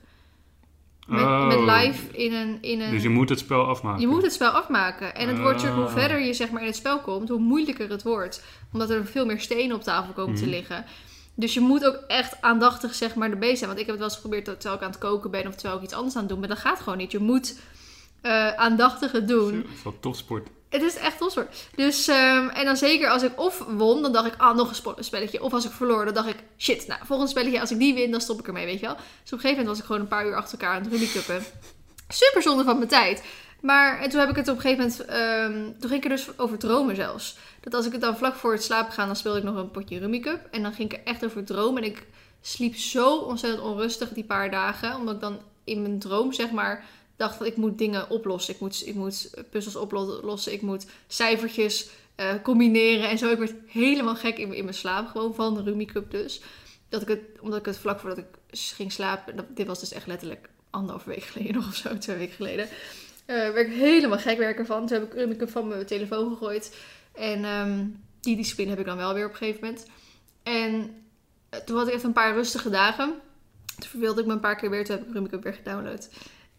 Met, Oh. met live in een... In een Dus je moet het spel afmaken. je moet het spel afmaken. En het wordt natuurlijk, hoe Ah. verder je zeg maar, in het spel komt, hoe moeilijker het wordt. Omdat er veel meer stenen op tafel komen te Mhm. liggen. Dus je moet ook echt aandachtig zeg maar, erbij zijn. Want ik heb het wel eens geprobeerd terwijl ik aan het koken ben of terwijl ik iets anders aan het doen ben. Maar dat gaat gewoon niet. Je moet eh, aandachtig het doen. Dat is wel topsport. Het is echt topsport. Dus, ehm, en dan zeker als ik of won, dan dacht ik, ah, nog een spelletje. Of als ik verloor, dan dacht ik, shit, nou, volgende spelletje, als ik die win, dan stop ik ermee, weet je wel. Dus op een gegeven moment was ik gewoon een paar uur achter elkaar aan het Ruby Cuppen. Super zonde van mijn tijd. Maar en toen heb ik het op een gegeven moment, ehm, toen ging ik er dus over dromen zelfs. Dat als ik het dan vlak voor het slapen ga, dan speelde ik nog een potje Rummy Cup. En dan ging ik er echt over dromen. En ik sliep zo ontzettend onrustig die paar dagen. Omdat ik dan in mijn droom, zeg maar, dacht van ik moet dingen oplossen. Ik moet, ik moet puzzels oplossen. Ik moet cijfertjes eh, combineren en zo. Ik werd helemaal gek in, in mijn slaap gewoon van de Rummy Cup dus. Dat ik het, omdat ik het vlak voordat ik ging slapen, dit was dus echt letterlijk anderhalve week geleden of zo, twee weken geleden. Uh, werd ik helemaal gek werken van. Toen heb ik Rummy Cup van mijn telefoon gegooid. En um, die discipline heb ik dan wel weer op een gegeven moment. En eh, toen had ik even een paar rustige dagen. Toen verveelde ik me een paar keer weer. Toen heb ik Rummy Cup weer gedownload.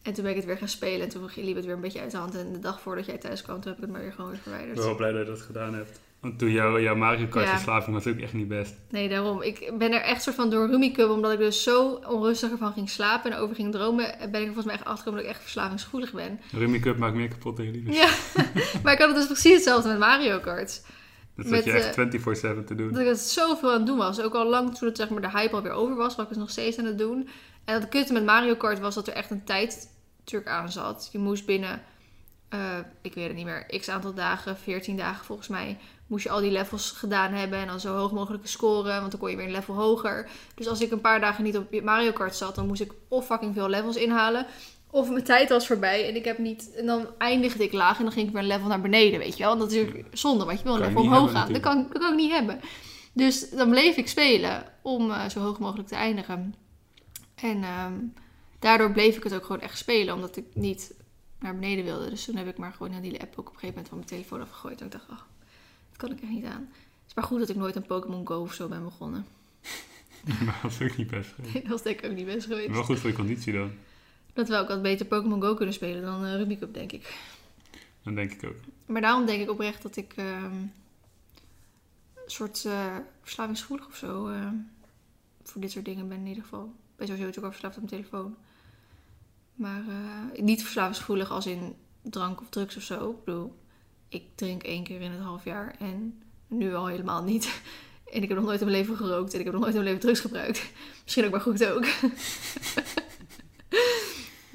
En toen ben ik het weer gaan spelen. En toen liep het weer een beetje uit de hand. En de dag voordat jij thuis kwam, toen heb ik het maar weer gewoon weer verwijderd. Ik ben wel blij dat je dat gedaan hebt. Want toen jouw, jouw Mario Kart ja. verslaving was ook echt niet best. Nee, daarom. Ik ben er echt soort van door Rummy Cup, omdat ik dus zo onrustig ervan ging slapen en over ging dromen, ben ik er volgens mij echt achtergekomen dat ik echt verslavingsgevoelig ben. Rummy Cup maakt meer kapot tegen liefde. Ja, maar ik had het dus precies hetzelfde met Mario Kart. Dat zat je echt 24-7 te doen. Dat ik het zoveel aan het doen was. Ook al lang toen het, zeg maar, de hype alweer over was, was ik het nog steeds aan het doen. En het kutte met Mario Kart was dat er echt een tijd Turk aan zat. Je moest binnen, uh, ik weet het niet meer, x aantal dagen, 14 dagen volgens mij, moest je al die levels gedaan hebben en dan zo hoog mogelijke scoren, want dan kon je weer een level hoger. Dus als ik een paar dagen niet op Mario Kart zat, dan moest ik of fucking veel levels inhalen, of mijn tijd was voorbij en ik heb niet, en dan eindigde ik laag en dan ging ik weer een level naar beneden, weet je wel. dat is natuurlijk zonde, want je wil een level omhoog gaan. Dat kan, dat kan ik niet hebben. Dus dan bleef ik spelen om uh, zo hoog mogelijk te eindigen. En um, daardoor bleef ik het ook gewoon echt spelen, omdat ik niet naar beneden wilde. Dus toen heb ik maar gewoon heel die app ook op een gegeven moment van mijn telefoon afgegooid. En ik dacht, oh, dat kan ik echt niet aan. Het is maar goed dat ik nooit een Pokémon Go of zo ben begonnen. Maar dat is ook niet best geweest. Nee, dat was denk ik ook niet best geweest. Wel goed voor je conditie dan. Dat we ook wat beter Pokémon Go kunnen spelen dan uh, Rubik Cup, denk ik. Dat denk ik ook. Maar daarom denk ik oprecht dat ik uh, een soort uh, verslavingsgevoelig of zo uh, voor dit soort dingen ben in ieder geval. Ik ben sowieso ook verslaafd op mijn telefoon. Maar uh, niet verslavingsgevoelig als in drank of drugs of zo. Ik bedoel, ik drink één keer in het half jaar en nu al helemaal niet. En ik heb nog nooit in mijn leven gerookt en ik heb nog nooit in mijn leven drugs gebruikt. Misschien ook maar goed ook.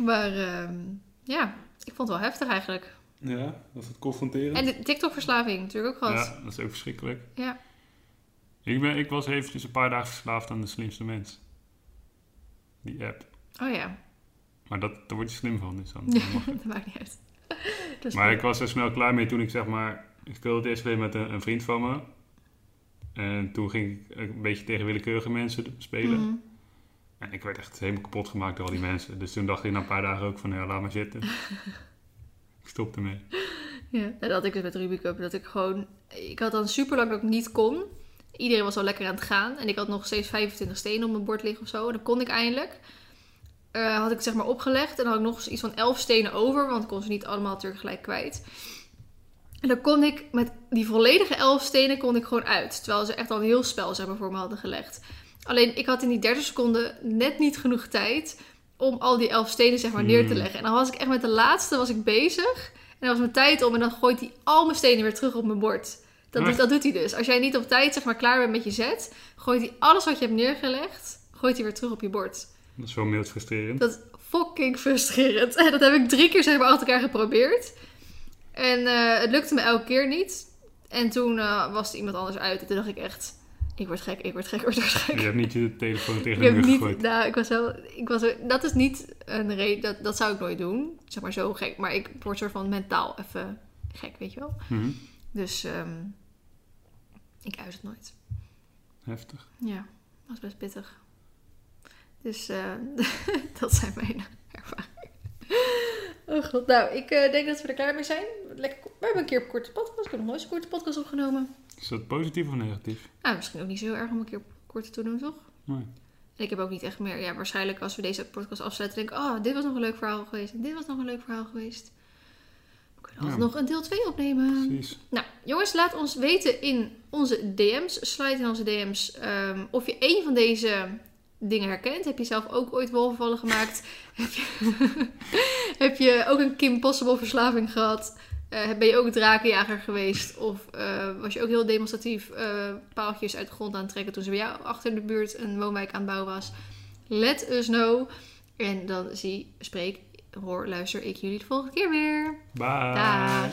maar uh, ja, ik vond het wel heftig eigenlijk. Ja, was het confronterend. En de TikTok-verslaving natuurlijk ook gehad. Ja, dat is ook verschrikkelijk. Ja. Ik, ben, ik was eventjes een paar dagen verslaafd aan de slimste mens. Die app. Oh ja. Maar dat, daar word je slim van, dus dan, dat maakt niet uit. maar ik was er snel klaar mee toen ik zeg maar... Ik speelde het eerst weer met een, een, vriend van me. En toen ging ik een beetje tegen willekeurige mensen spelen. Mm. En ik werd echt helemaal kapot gemaakt door al die mensen. Dus toen dacht ik na een paar dagen ook van, ja, laat maar zitten. ik stopte mee. Ja, dat had ik dus met Rubik Cup. Dat ik gewoon... Ik had dan super lang dat ik niet kon. Iedereen was al lekker aan het gaan. En ik had nog steeds 25 stenen op mijn bord liggen of zo. En dan kon ik eindelijk. Uh, had ik zeg maar opgelegd. En dan had ik nog eens iets van 11 stenen over. Want ik kon ze niet allemaal tegelijk kwijt. En dan kon ik met die volledige 11 stenen kon ik gewoon uit. Terwijl ze echt al een heel spel zeg maar, voor me hadden gelegd. Alleen ik had in die 30 seconden net niet genoeg tijd om al die 11 stenen zeg maar neer te leggen. En dan was ik echt met de laatste was ik bezig. En dan was mijn tijd om en dan gooit hij al mijn stenen weer terug op mijn bord. Dat, doet, dat doet hij dus. Als jij niet op tijd zeg maar klaar bent met je zet, gooit hij alles wat je hebt neergelegd, gooit hij weer terug op je bord. Dat is wel mild frustrerend. Dat is fucking frustrerend. En dat heb ik drie keer zeg maar achter elkaar geprobeerd. En uh, het lukte me elke keer niet. En toen uh, was er iemand anders uit. En toen dacht ik echt, ik word gek, ik word gek, ik word gek. Je hebt niet je telefoon tegen de muur gegooid. Nou, ik was wel, ik was, dat is niet een reden, dat, dat zou ik nooit doen. Zeg maar zo gek. Maar ik word soort van mentaal even gek, weet je wel. Mm -hmm. Dus um, ik uit het nooit. Heftig. Ja, dat was best pittig. Dus uh, dat zijn mijn ervaringen. Oh god, nou, ik uh, denk dat we er klaar mee zijn. Lekker, we hebben een keer een korte podcast. Ik heb nog nooit een korte podcast opgenomen. Is dat positief of negatief? Ah, misschien ook niet zo heel erg om een keer korte te doen, toch? Nee. En ik heb ook niet echt meer... Ja, waarschijnlijk als we deze podcast afsluiten, denk ik... Oh, dit was nog een leuk verhaal geweest. En dit was nog een leuk verhaal geweest. We kunnen altijd ja. nog een deel 2 opnemen. Precies. Nou, jongens, laat ons weten in onze DM's. Slide in onze DM's um, of je een van deze dingen herkent. Heb je zelf ook ooit wolvenvallen gemaakt? heb, je, heb je ook een Kim Possible verslaving gehad? Uh, ben je ook drakenjager geweest? Of uh, was je ook heel demonstratief uh, paaltjes uit de grond aan het trekken toen ze bij jou achter de buurt een woonwijk aan het bouwen was? Let us know. En dan zie, spreek hoor, luister ik jullie de volgende keer weer. Bye.